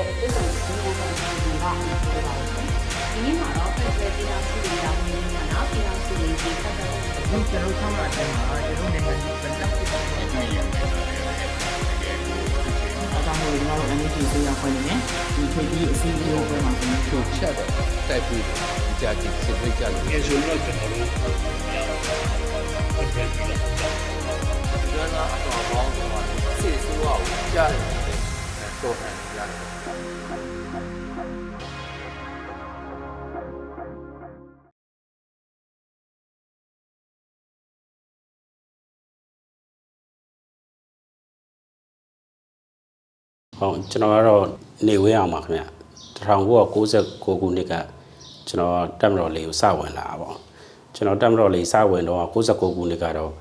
ရဲ့အစ်ဆုံးစီးပွားဆောင်စီစဉ်ကပြောပါဦး။ဒီနေ့မှာတော့ဖက်ဒရယ်ပြည်တော်စုတွေတောင်းနေတာနော်ပြည်တော်စုတွေဒီဖက်ဒရယ်ဒီကျွန်တော်ဆောင်းလာတဲ့မှာကျွန်တော်နိုင်ငံကြီးဗလက်ကိုအကောင်လို့ကျွန်တော် NHG ဆေးရခွင့်နဲ့ဒီခေတ်ကြီးအစီအစဉ်ကိုမှာကျွန်တော်ချက်တော့တိုက်ပြီးဒီကြာကြည့်စစ်တွေ့ကြလို့ငယ်ဆိုတော့ကျွန်တော်တို့ပြန်ပြီးတော့ကျွမ်းသားအတော်ပေါင်းတော့စစ်ဆိုးအောင်ကြားတယ် တော့ဟန်ရတယ်ဟုတ်ကျွန်တော်ကတော့နေဝဲအောင်ပါခင်ဗျ1996ခုနှစ်ကကျွန်တော်တက်မတော်လေးကိုစဝင်လာတာပေါ့ကျွန်တော်တက်မတော်လေးစဝင်တော့69ခုနှစ်ကတော့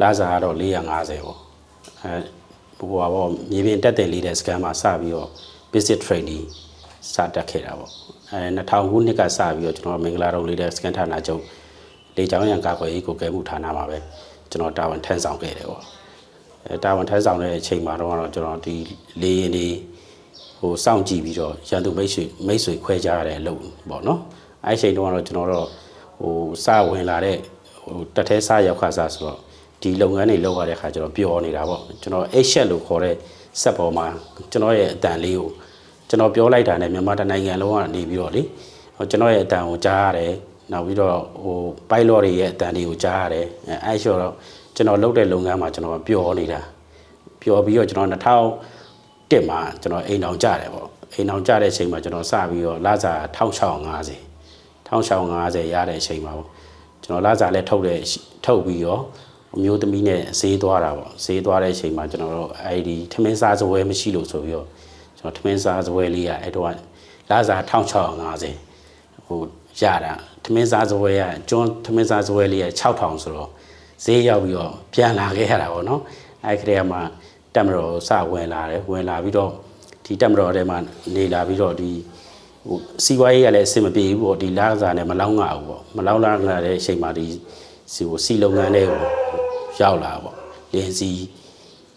လာစားကတော့450ပေါ့အဲ ဘိုးဘွားပေါ့မြေပြင်တက်တယ်လေးတဲ့စကန်မှာစပြီးတော့ basic training စတက်ခဲ့တာပေါ့အဲ2000ခုနှစ်ကစပြီးတော့ကျွန်တော်မင်္ဂလာတော်လေးတဲ့စကန်ဌာနချုပ်လေကြောင်းရန်ကာကွယ်ရေးကိုကဲမှုဌာနမှာပဲကျွန်တော်တာဝန်ထမ်းဆောင်ခဲ့တယ်ပေါ့အဲတာဝန်ထမ်းဆောင်တဲ့အချိန်မှာတော့ကျွန်တော်ဒီလေရင်ဒီဟိုစောင့်ကြည့်ပြီးတော့ရန်သူမိတ်ဆွေမိတ်ဆွေခွဲကြရတဲ့အလုပ်ပေါ့နော်အဲအချိန်တုန်းကတော့ကျွန်တော်တော့ဟိုစဝင်လာတဲ့ဟိုတက်သေးစရောက်ခါစားဆိုတော့ ဒီလုပ်ငန်းတွေလုပ်ရတဲ့ခါကျွန်တော်ပျော်နေတာပေါ့ကျွန်တော်အိတ်ရှက်လို့ခေါ်တဲ့စက်ပေါ်မှာကျွန်တော်ရဲ့အတန်လေးကိုကျွန်တော်ပြောလိုက်တာနဲ့မြန်မာတိုင်းနိုင်ငံလုံးကနေပြီးတော့လေဟိုကျွန်တော်ရဲ့အတန်ကိုကြားရတယ်နောက်ပြီးတော့ဟို pilot တွေရဲ့အတန်တွေကိုကြားရတယ်အဲအဲဆိုတော့ကျွန်တော်လုပ်တဲ့လုပ်ငန်းမှာကျွန်တော်ပျော်နေတာပျော်ပြီးတော့ကျွန်တော်2001မှာကျွန်တော်အိမ်အောင်ကြတယ်ပေါ့အိမ်အောင်ကြတဲ့အချိန်မှာကျွန်တော်စပြီးတော့လာစာ1650 1650ရတဲ့အချိန်မှာပေါ့ကျွန်တော်လာစာလည်းထုတ်တဲ့ထုတ်ပြီးတော့ အမျိုးသမီးနဲ့ဈေးသွားတာပေါ့ဈေးသွားတဲ့အချိန်မှာကျွန်တော်တို့အဲဒီထမင်းစားစပွဲမရှိလို့ဆိုပြီးတော့ကျွန်တော်ထမင်းစားစပွဲလေးကအဲ့တော့လာစာ1650ဟိုရတာထမင်းစားစပွဲကကျွန်းထမင်းစားစပွဲလေးက6000ဆိုတော့ဈေးရောက်ပြီးတော့ပြန်လာခဲ့ရတာပေါ့နော်အဲ့ခရက်မှာတက်မတော်စဝင်လာတယ်ဝင်လာပြီးတော့ဒီတက်မတော်ထဲမှာနေလာပြီးတော့ဒီဟိုစီဝါရေးကလည်းအဆင်မပြေဘူးပေါ့ဒီလာစားနဲ့မလောင်းငါဘူးပေါ့မလောင်းလာတဲ့အချိန်မှာဒီစီဟိုစီလုပ်ငန်းတွေကို ရောက်လာပေါ့လင်းစီ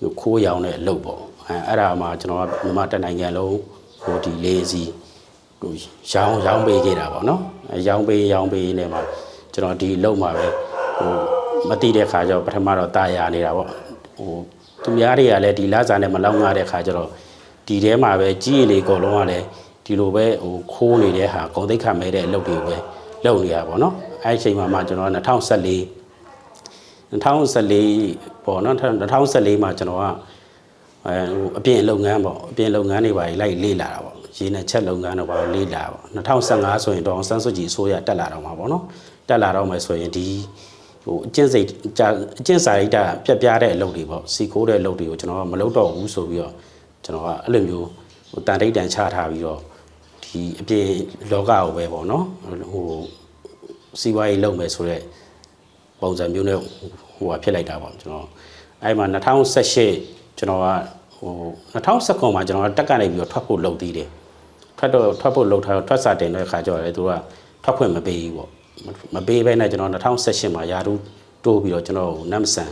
ဟိုခိုးရောင်တဲ့အလုပ်ပေါ့အဲအဲ့ဒါမှကျွန်တော်ကမြန်မာတက်နိုင်ငံလုံးဟိုဒီလင်းစီဟိုရောင်းရောင်းပေးခဲ့တာပေါ့နော်အဲရောင်းပေးရောင်းပေးနေမှာကျွန်တော်ဒီလုံမှာပဲဟိုမတိတဲ့ခါကျတော့ပထမတော့တာယာနေတာပေါ့ဟိုသူများတွေကလည်းဒီလစာနဲ့မလောက်ငါတဲ့ခါကျတော့ဒီထဲမှာပဲကြီးရည်လေးအကုန်လုံးကလည်းဒီလိုပဲဟိုခိုးနေတဲ့ဟာဂုံတိတ်ခတ်မဲတဲ့အလုပ်တွေကိုပဲလုပ်နေရပါပေါ့နော်အဲအချိန်မှာမှကျွန်တော်2014 2014ပေါ့နော်2014မှာကျွန်တော်ကအဲဟိုအပြင်လုပ်ငန်းပေါ့အပြင်လုပ်ငန်းတွေပါလိုက်လေ့လာတာပေါ့ရေနဲ့ချက်လုပ်ငန်းတော့ပါလေ့လာပေါ့2015ဆိုရင်တော့ဆန်းစွတ်ကြီးအစိုးရတက်လာတော့မှာပေါ့နော်တက်လာတော့မယ်ဆိုရင်ဒီဟိုအကျင့်စိတ်ကြာအကျင့်စာရိတ္တပြက်ပြားတဲ့အလုပ်တွေပေါ့စီခိုးတဲ့အလုပ်တွေကိုကျွန်တော်ကမလုပ်တော့ဘူးဆိုပြီးတော့ကျွန်တော်ကအဲ့လိုမျိုးဟိုတန်တိတ်တန်ချထားပြီးတော့ဒီအပြင်လောကကိုပဲပေါ့နော်ဟိုစီးပွားရေးလုပ်မယ်ဆိုတော့ ပုံစံမျိုးနဲ့ဟိုဟာဖြစ်လိုက်တာပေါ့ကျွန်တော်အဲ့မှာ2018ကျွန်တော်ကဟို2019မှာကျွန်တော်ကတက်ကနေပြီးတော့ထွက်ဖို့လုပ်သေးတယ်ထွက်တော့ထွက်ဖို့လုပ်ထားတော့ထွက်စာတင်တဲ့ခါကျတော့လေသူကထွက်ခွင့်မပေးဘူးပေါ့မပေးဘဲနဲ့ကျွန်တော်2018မှာယာတူတိုးပြီးတော့ကျွန်တော်နမ်ဆန်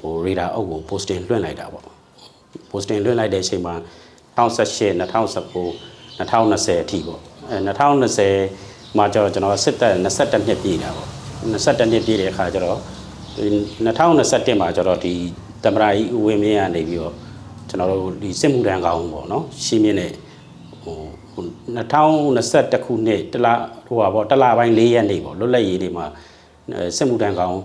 ဟိုရေဒါအုပ်ကို posting လွှင့်လိုက်တာပေါ့ posting လွှင့်လိုက်တဲ့အချိန်မှာ2018 2019 2020အထိပေါ့အဲ2020မှာကျတော့ကျွန်တော်စစ်သက်22နှစ်ပြည့်တာပေါ့ 22နှစ်ပြည့်တဲ့အခါကျတော့ဒီ2021မှာကျတော့ဒီတမရာကြီးဦးဝင်းမင်းကနေပြီးတော့ကျွန်တော်တို့ဒီစစ်မှုထမ်းကောင်းပေါ့နော်ရှင်းမြင့်တဲ့ဟို2021ခုနှစ်တလဟိုပါပေါ့တလပိုင်း၄ရက်နေပေါ့လွတ်လပ်ရေးတွေမှာအဲစစ်မှုထမ်းကောင်း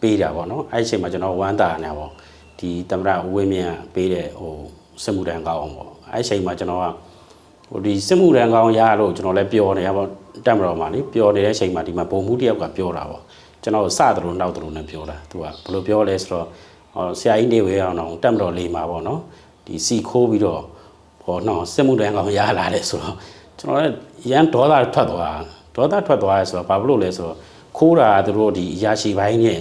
ပေးတာပေါ့နော်အဲ့ဒီအချိန်မှာကျွန်တော်ဝမ်းသာနေပေါ့ဒီတမရာဦးဝင်းမင်းကပေးတဲ့ဟိုစစ်မှုထမ်းကောင်းပေါ့အဲ့ဒီအချိန်မှာကျွန်တော်ကဟိုဒီစစ်မှုရန်ကောင်းရလို့ကျွန်တော်လည်းပြောနေရပါတက်မတော်မှာလေပြောနေတဲ့အချိန်မှာဒီမှာပုံမှုတယောက်ကပြောတာပေါ့ ကျွန်တော်စသလိုနောက်သလိုနဲ့ပြောတာသူကဘယ်လိုပြောလဲဆိုတော့ဟောဆရာကြီးနေဝဲအောင်တော့တက်မတော်လေးမှာပေါ့နော်ဒီစီခိုးပြီးတော့ဟောနော်စစ်မှုရန်ကောင်းရလာတယ်ဆိုတော့ကျွန်တော်လည်းရန်ဒေါသထွက်သွားဒေါသထွက်သွားရဲဆိုတော့ဘာဖြစ်လို့လဲဆိုတော့ခိုးတာကသူတို့ဒီအရာရှိပိုင်းနဲ့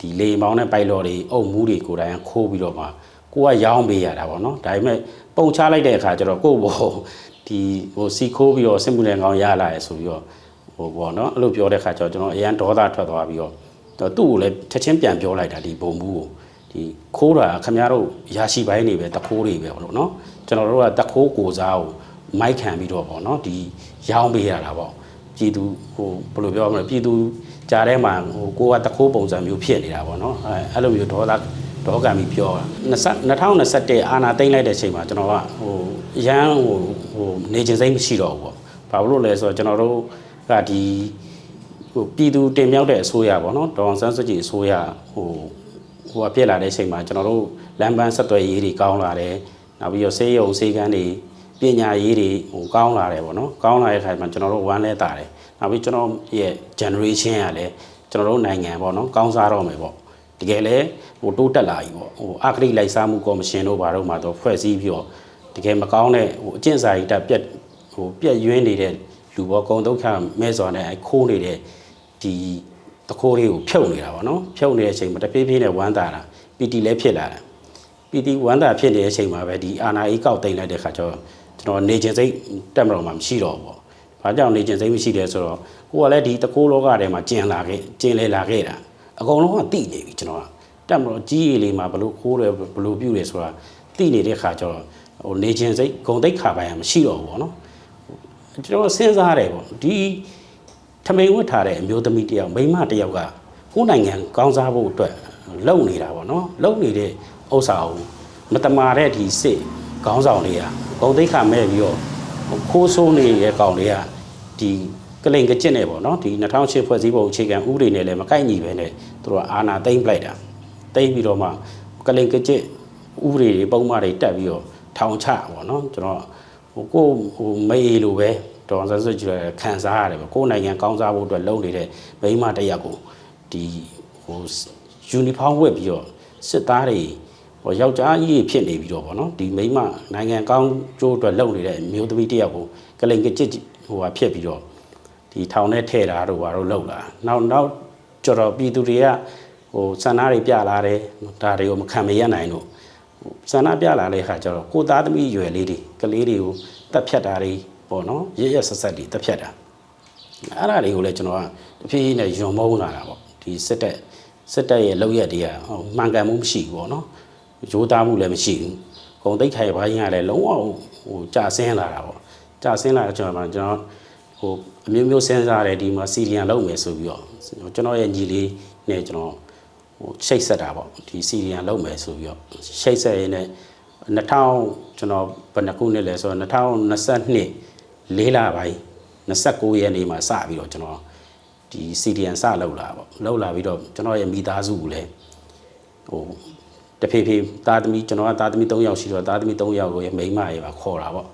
ဒီလေမောင်းနဲ့ပိုက်လော်တွေအုပ်မှုတွေကိုယ်တိုင်ခိုးပြီးတော့မှကိုကရောင်းပေးရတာပေါ့နော်ဒါပေမဲ့ပုံချလိုက်တဲ့အခါကျတော့ကိုယ့်ဘောဒီဟိုစီခိုးပြီးတော့စစ်မှုလန်ကောင်းရလာရဲဆိုပြီးတော့ ဟိုပေါ့နော်အဲ့လိုပြောတဲ့အခါကျတော့ကျွန်တော်အရန်ဒေါသထွက်သွားပြီးတော့သူ့ကိုလည်းချက်ချင်းပြန်ပြောလိုက်တာဒီဘုံမှုကိုဒီခိုးတာခင်ဗျားတို့ရာရှိပိုင်းနေပဲတခိုးတွေပဲပေါ့နော်ကျွန်တော်တို့ကတခိုးကိုစားကိုမိုက်ခံပြီးတော့ပေါ့နော်ဒီရောင်းပေးရတာပေါ့ပြည်သူဟိုဘယ်လိုပြောမလဲပြည်သူကြားထဲမှာဟိုကိုကတခိုးပုံစံမျိုးဖြစ်နေတာပေါ့နော်အဲအဲ့လိုမျိုးဒေါသဒေါကံပြီးပြောတာ2021အာနာသိမ့်လိုက်တဲ့အချိန်မှာကျွန်တော်ကဟိုရန်ဟိုဟိုနေခြင်းစိတ်မရှိတော့ဘူးပေါ့ဘာလို့လဲဆိုတော့ကျွန်တော်တို့ ကဒီဟိုပြည်သူတင်မြောက်တဲ့အစိုးရပေါ့နော်ဒေါအောင်ဆန်းစုကြည်အစိုးရဟိုဟိုအပြစ်လာတဲ့အချိန်မှာကျွန်တော်တို့လမ်းပန်းဆက်သွယ်ရေးတွေကောင်းလာတယ်နောက်ပြီးတော့စေယုံစေကန်းတွေပညာရေးတွေဟိုကောင်းလာတယ်ပေါ့နော်ကောင်းလာတဲ့ခါမှာကျွန်တော်တို့ဝမ်းလဲတာတယ်နောက်ပြီးကျွန်တော်ရဲ့ generation ကလည်းကျွန်တော်တို့နိုင်ငံပေါ့နော်ကောင်းစားတော့မယ်ပေါ့တကယ်လဲဟိုတိုးတက်လာပြီပေါ့ဟိုအဂရိလိုက်စားမှုကော်မရှင်တို့ဘာတို့မှာတော့ဖွဲ့စည်းပြီးတော့တကယ်မကောင်းတဲ့ဟိုအကျင့်စာရိတ္တပြက်ဟိုပြက်ယွင်းနေတဲ့ လူဘောကုံဒုက္ခမဲစော်နဲ့အခိုးနေတဲ့ဒီတခိုးလေးကိုဖြုတ်နေတာပေါ့နော်ဖြုတ်နေတဲ့အချိန်မှာတပြေးပြေးနဲ့ဝမ်းသာတာပီတီလည်းဖြစ်လာတယ်ပီတီဝမ်းသာဖြစ်နေတဲ့အချိန်မှာပဲဒီအာနာအေးကောက်တိန်လိုက်တဲ့ခါကျတော့ကျွန်တော်နေခြင်းစိတ်တက်မတော်မှာမရှိတော့ဘူးပေါ့။ဘာကြောင့်နေခြင်းစိတ်မရှိလဲဆိုတော့ကိုကလည်းဒီတကိုးလောကထဲမှာကျင်လာခဲ့ကျင်လေလာခဲ့တာအကုန်လုံးကတိနေပြီကျွန်တော်ကတက်မတော်ကြီးရည်လေးမှာဘလို့ခိုးတယ်ဘလို့ပြုတ်တယ်ဆိုတာတိနေတဲ့ခါကျတော့ဟိုနေခြင်းစိတ်ဂုံတိတ်ခါပိုင်းကမရှိတော့ဘူးပေါ့နော်။ ကျွန်တော်စဉ်းစားတယ်ပေါ့ဒီထမိန်ဝတ်ထားတဲ့အမျိုးသမီးတယောက်မိန်းမတယောက်ကကိုယ်နိုင်ငံကောင်းစားဖို့အတွက်လုံနေတာပေါ့နော်လုံနေတဲ့ဥစ္စာကိုမတမာတဲ့ဒီစစ်ခေါင်းဆောင်တွေကဂုံသိက္ခာမဲ့ပြီးတော့ခိုးဆိုးနေတဲ့ကောင်တွေကဒီကလိန်ကကျစ်နေပေါ့နော်ဒီ2008ဖွဲ့စည်းပုံအခြေခံဥပဒေနဲ့လည်းမကိုက်ညီပဲနဲ့သူတို့ကအာဏာသိမ်းပလိုက်တာသိမ်းပြီးတော့မှကလိန်ကကျစ်ဥပဒေတွေပုံမှန်တွေတက်ပြီးတော့ထောင်ချပေါ့နော်ကျွန်တော် ဟိုကိုဟိုမေးလိုပဲဒေါ်အောင်ဆန်းစုကြည်လည်းခံစားရတယ်ပဲကိုယ်နိုင်ငံကောင်းစားဖို့အတွက်လုပ်နေတဲ့မိန်းမတစ်ယောက်ကိုဒီဟိုယူနီဖောင်းဝတ်ပြီးတော့စစ်သားတွေဟိုယောက်ျားကြီးတွေဖြစ်နေပြီးတော့ဗောနော်ဒီမိန်းမနိုင်ငံကောင်းကျိုးအတွက်လုပ်နေတဲ့အမျိုးသမီးတစ်ယောက်ကိုကလိန်ကကြစ်ဟိုဟာဖြစ်ပြီးတော့ဒီထောင်ထဲထည့်တာတို့ဘာတို့လုပ်လာနောက်နောက်ကျတော့ပြည်သူတွေကဟိုဆန္ဒတွေပြလာတယ်ဒါတွေကိုမခံမရနိုင်လို့ ဆန္ဒပြလာတဲ့အခါကျတော့ကိုသားသမီးရွယ်လေးတွေကလေးတွေကိုတက်ဖြတ်တာတွေပေါ့နော်ရရဆက်ဆက်တွေတက်ဖြတ်တာအဲ့ဒါတွေကိုလည်းကျွန်တော်ကတဖြည်းဖြည်းနဲ့ယွံမုန်းလာတာပေါ့ဒီစစ်တပ်စစ်တပ်ရဲ့လောက်ရက်တွေကဟိုမှန်ကန်မှုမရှိဘူးပေါ့နော်ရိုးသားမှုလည်းမရှိဘူးဂုံတိတ်ခိုင်ပိုင်းကလည်းလုံးဝဟိုကြာဆင်းလာတာပေါ့ကြာဆင်းလာတဲ့ကျွန်တော်ကကျွန်တော်ဟိုအမျိုးမျိုးစဉ်းစားတယ်ဒီမှာစီရီယန်လုပ်မယ်ဆိုပြီးတော့ကျွန်တော်ရဲ့ညီလေးနဲ့ကျွန်တော် ဟိုရှိတ်ဆက်တာပေါ့ဒီစီရီယန်လုပ်မယ်ဆိုပြီးတော့ရှိတ်ဆက်ရင်းနဲ့2000ကျွန်တော်ဘယ်နှခုနှစ်လဲဆိုတော့2022လေးလပိုင်း29ရက်နေ့မှာစပြီးတော့ကျွန်တော်ဒီစီရီယန်စလုပ်လာပေါ့လုပ်လာပြီးတော့ကျွန်တော်ရဲ့မိသားစုကိုလည်းဟိုတဖေးဖေးသားသမီးကျွန်တော်ကသားသမီး3ယောက်ရှိတော့သားသမီး3ယောက်ကိုရဲ့မိန်းမရေပါခေါ်တာပေါ့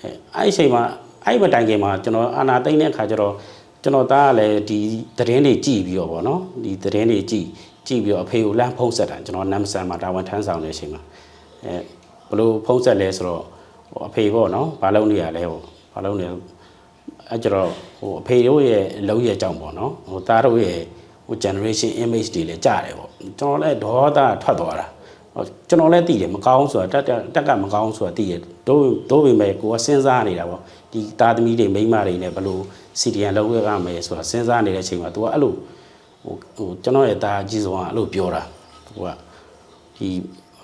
အဲအဲ့ဒီအချိန်မှာအဲ့ဒီမတိုင်ခင်မှာကျွန်တော်အာနာသိမ့်တဲ့ခါကျတော့ကျွန်တော်သားကလည်းဒီသတင်းတွေကြည့်ပြီးတော့ဗောနော်ဒီသတင်းတွေကြည့် ကြည့်ပြီးတော့အဖေကိုလမ်းဖုံးဆက်တာကျွန်တော်နမ်ဆန်မှာတာဝန်ထမ်းဆောင်နေတဲ့အချိန်မှာအဲဘလို့ဖုံးဆက်လဲဆိုတော့ဟိုအဖေဗောနော်ဘာလုပ်နေရလဲဟိုဘာလုပ်နေလဲအဲ့ကျတော့ဟိုအဖေတို့ရဲ့အလုံးရဲ့အကြောင်းပေါ့နော်ဟိုသားတို့ရဲ့ဟို generation image တွေလည်းကြားတယ်ပေါ့ကျွန်တော်လည်းဒေါသထွက်သွားတာဟိုကျွန်တော်လည်းသိတယ်မကောင်းဆိုတာတက်တက်တက်ကမကောင်းဆိုတာသိတယ်တို့တို့ပေမဲ့ကိုကစဉ်းစားနေတာပေါ့ဒီသားသမီးတွေမိန်းမတွေနဲ့ဘယ်လိုစီဒီယန်လောက်ရမယ်ဆိုတာစဉ်းစားနေတဲ့အချိန်မှာ तू ကအဲ့လို ဟိုဟိုကျွန်တော်ရဲ့သားအကြီးဆုံးကအဲ့လိုပြောတာသူကဒီ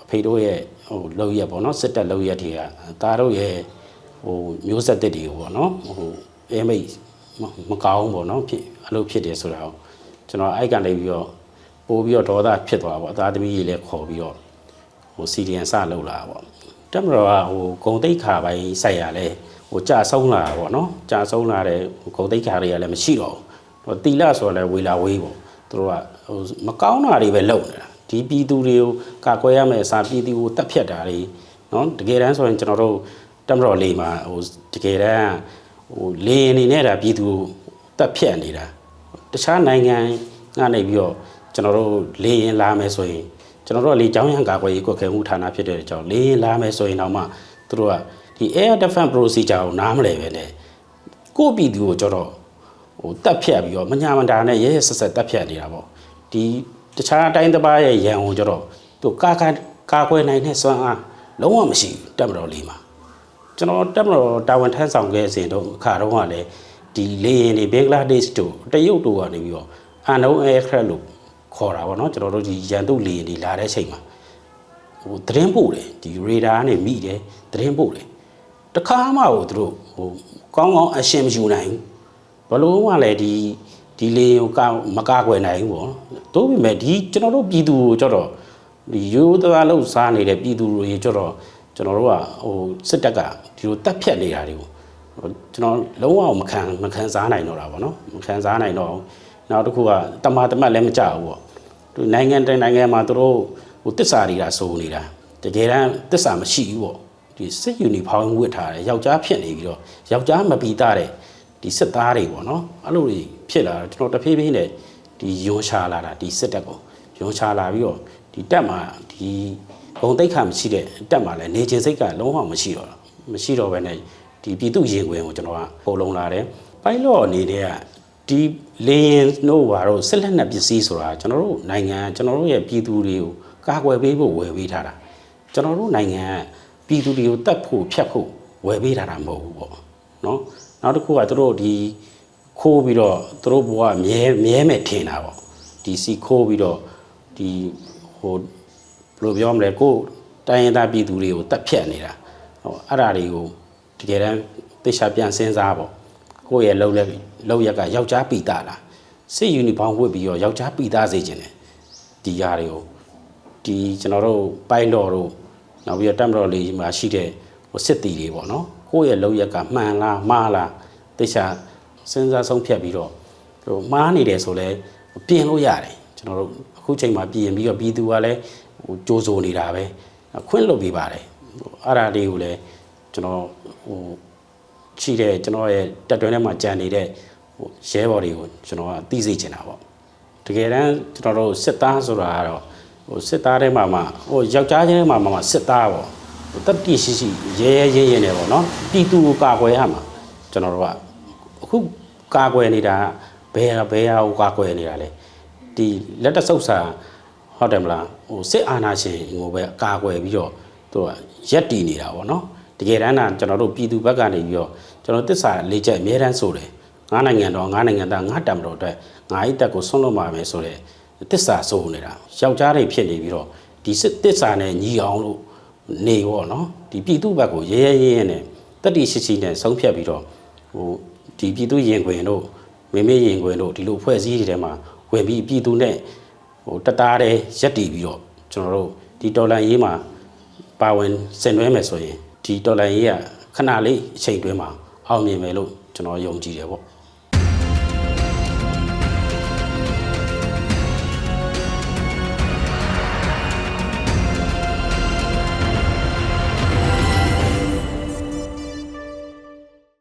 အဖေတို့ရဲ့ဟိုလောက်ရက်ပေါ့နော်စစ်တက်လောက်ရက်တွေကသားတို့ရဲ့ဟိုမျိုးဆက်တစ်တွေကိုပေါ့နော်ဟိုအဲမိတ်မကောင်းပေါ့နော်ဖြစ်အလုပ်ဖြစ်တယ်ဆိုတာကိုကျွန်တော်အဲ့ကနေပြီးတော့ပို့ပြီးတော့ဒေါသဖြစ်သွားပေါ့အသားသမီးကြီးလည်းခေါ်ပြီးတော့ဟိုစီဒီယန်စလောက်လာပေါ့တက်မတော်ကဟိုဂုံတိတ်ခါပိုင်းဆိုင်ရလဲဟိုကြာဆုံးလာတာပေါ့နော်ကြာဆုံးလာတဲ့ဂုံတိတ်ခါတွေကလည်းမရှိတော့ဘူးဟိုတီလာဆိုတော့လည်းဝေလာဝေးပေါ့ သူတို့ကဟိုမကောင်းတာတွေပဲလုပ်နေတာဒီပြည်သူတွေကိုကာကွယ်ရမယ်အစားပြည်သူကိုတက်ဖြတ်တာတွေနော်တကယ်တမ်းဆိုရင်ကျွန်တော်တို့တမတော်လေးမှာဟိုတကယ်တမ်းဟိုလေရင်နေနဲ့တာပြည်သူတက်ဖြတ်နေတာတခြားနိုင်ငံကနေပြီးတော့ကျွန်တော်တို့လေရင်လာမယ်ဆိုရင်ကျွန်တော်တို့ကလေကြောင်းရန်ကာကွယ်ရေးကွက်ခဲမှုဌာနဖြစ်တဲ့အကြောင်းလေရင်လာမယ်ဆိုရင်တော့မှသူတို့ကဒီ air defense procedure ကိုနားမလည်ပဲနဲ့ကိုယ့်ပြည်သူကိုကျတော့ ဟိုတက်ဖြတ်ပြီးတော့မညာမတာနဲ့ရဲရဲဆက်ဆက်တက်ဖြတ်နေတာပေါ့ဒီတခြားအတိုင်းတစ်ပါးရဲ့ရန်ကိုကျတော့သူကာကာကာကွယ်နိုင်တဲ့စွမ်းအားလုံးဝမရှိဘူးတက်မတော်လေးမှာကျွန်တော်တက်မတော်တာဝန်ထမ်းဆောင်ခဲ့စဉ်တော့အခါတော့ကလည်းဒီလေရင်တွေဘင်္ဂလားဒေ့ရှ်တို့တရုတ်တို့ကနေပြီးတော့အန်နုံအဲခရက်လို့ခေါ်တာပေါ့နော်ကျွန်တော်တို့ဒီရန်သူလေရင်တွေလာတဲ့ချိန်မှာဟိုသတင်းပို့တယ်ဒီရေဒါကနေမိတယ်သတင်းပို့တယ်တခါမှကိုသူတို့ဟိုကောင်းကောင်းအရှင်မယူနိုင်ဘူး ဘလို့မှလည်းဒီဒီလေကိုကမကားကွယ်နိုင်ဘူးပေါ့တို့ပေမဲ့ဒီကျွန်တော်တို့ပြည်သူကိုကြတော့ဒီရိုးသားလို့စားနေတဲ့ပြည်သူတွေကြတော့ကျွန်တော်တို့ကဟိုစစ်တပ်ကဒီလိုတက်ဖြတ်နေတာတွေကိုကျွန်တော်လုံးဝမခံမခံစားနိုင်တော့တာပေါ့နော်မခံစားနိုင်တော့ဘူးနောက်တစ်ခုကတမာတမတ်လည်းမကြဘူးပေါ့သူနိုင်ငံတိုင်းနိုင်ငံမှာသူတို့ဟိုတစ္ဆာတွေကစုံနေတာတကယ်တမ်းတစ္ဆာမရှိဘူးပေါ့ဒီစစ်ယူနီဖောင်းဝတ်ထားတယ်ယောက်ျားဖြစ်နေပြီးတော့ယောက်ျားမပီတာတဲ့ ဒီစစ်သားတွေပေါ့နော်အဲ့လိုတွေဖြစ်လာတော့ကျွန်တော်တဖြည်းဖြည်းနဲ့ဒီယွန်ချလာတာဒီစစ်တပ်ကိုယွန်ချလာပြီးတော့ဒီတက်မှာဒီဂုံတိတ်ခါမရှိတဲ့တက်မှာလည်းနေချင်းစိတ်ကလုံးဝမရှိတော့ဘူးမရှိတော့ဘဲနဲ့ဒီပြည်သူရင်ခွင်ကိုကျွန်တော်ကပုံလုံးလာတယ်ပိုင်လော့အနေနဲ့ကဒီလေရင်တို့ဘာလို့စစ်လက်နက်ပစ္စည်းဆိုတာကျွန်တော်တို့နိုင်ငံကျွန်တော်တို့ရဲ့ပြည်သူတွေကိုကာကွယ်ပေးဖို့ဝယ်ပေးထားတာကျွန်တော်တို့နိုင်ငံကပြည်သူတွေကိုတတ်ဖို့ဖြတ်ဖို့ဝယ်ပေးထားတာမဟုတ်ဘူးပေါ့ နော်နောက်တစ်ခုကသူတို့ဒီခိုးပြီးတော့သူတို့ဘဝမြဲမြဲမဲ့ထင်တာပေါ့ဒီစီခိုးပြီးတော့ဒီဟိုဘယ်လိုပြောမလဲကိုယ်တိုင်းရင်းသားပြည်သူတွေကိုတတ်ဖြတ်နေတာဟိုအဲ့ဒါတွေကိုတကယ်တမ်းသိချာပြန်စဉ်းစားပေါ့ကိုယ့်ရဲ့လှုပ်လက်လှုပ်ရက်ကယောက်ျားပီတာလားစစ်ယူနီဖောင်းဝတ်ပြီးတော့ယောက်ျားပီတာစေခြင်းတယ်ဒီຢာတွေကိုဒီကျွန်တော်တို့ပိုင်လော်တို့နောက်ပြီးတော့တက်မတော်လေးမှာရှိတဲ့ဟိုစစ်တီတွေပေါ့နော် ကိုယ့်ရဲ့လောက်ရက်ကမှန်လားမှားလားသိချာစဉ်းစားဆုံးဖြတ်ပြီးတော့ဟိုမှားနေတယ်ဆိုလဲပြင်လို့ရတယ်ကျွန်တော်တို့အခုချိန်မှာပြင်ပြီးတော့ပြည်သူကလည်းဟိုကြိုးစိုးနေတာပဲခွင့်လွတ်ပေးပါတယ်ဟိုအဲ့ဒါလေးကိုလည်းကျွန်တော်ဟိုရှိတဲ့ကျွန်တော်ရဲ့တက်တွင်းထဲမှာကြံနေတဲ့ဟိုရဲဘော်တွေကိုကျွန်တော်ကသိစေချင်တာပေါ့တကယ်တမ်းကျွန်တော်တို့စစ်သားဆိုတာကတော့ဟိုစစ်သားထဲမှာမှဟိုယောက်ျားချင်းထဲမှာမှစစ်သားပေါ့ ဟိုတက်တိရှိရှိရဲရဲရင်းရင်းနေပေါ့နော်ပြည်သူကိုကာကွယ်ရမှာကျွန်တော်တို့ကအခုကာကွယ်နေတာဘယ်ဟာဘယ်ဟာကိုကာကွယ်နေတာလဲဒီလက်တဆုပ်စာဟုတ်တယ်မလားဟိုစစ်အာဏာရှင်ကိုပဲကာကွယ်ပြီးတော့သူကရက်တည်နေတာပေါ့နော်တကယ်တမ်းကကျွန်တော်တို့ပြည်သူဘက်ကနေပြီးတော့ကျွန်တော်တစ္ဆာလေးချက်အများတန်းဆိုတယ်ငါးနိုင်ငံတော်ငါးနိုင်ငံသားငါးတံမတော်အတွက်ငါ့ဤတက်ကိုဆွန့်လွတ်ပါမယ်ဆိုတဲ့တစ္ဆာစိုးနေတာယောက်ျားတွေဖြစ်နေပြီးတော့ဒီစစ်တစ္ဆာနဲ့ညီအောင်လို့ နေပေါ့နော်ဒီပြည်သူဘက်ကိုရဲရဲရဲရဲနဲ့တတိရှိရှိနဲ့ဆုံးဖြတ်ပြီးတော့ဟိုဒီပြည်သူရင်ခွင်တို့မမေရင်ခွင်တို့ဒီလိုဖွဲ့စည်းတွေထဲမှာဝင်ပြီးပြည်သူနဲ့ဟိုတသားတည်းရက်တည်ပြီးတော့ကျွန်တော်တို့ဒီတော်လန်ရေးမှာပါဝင်ဆင်နွှဲမယ်ဆိုရင်ဒီတော်လန်ရေးကခဏလေးအချိန်တွင်းမှာအောင်မြင်မယ်လို့ကျွန်တော်ယုံကြည်တယ်ပေါ့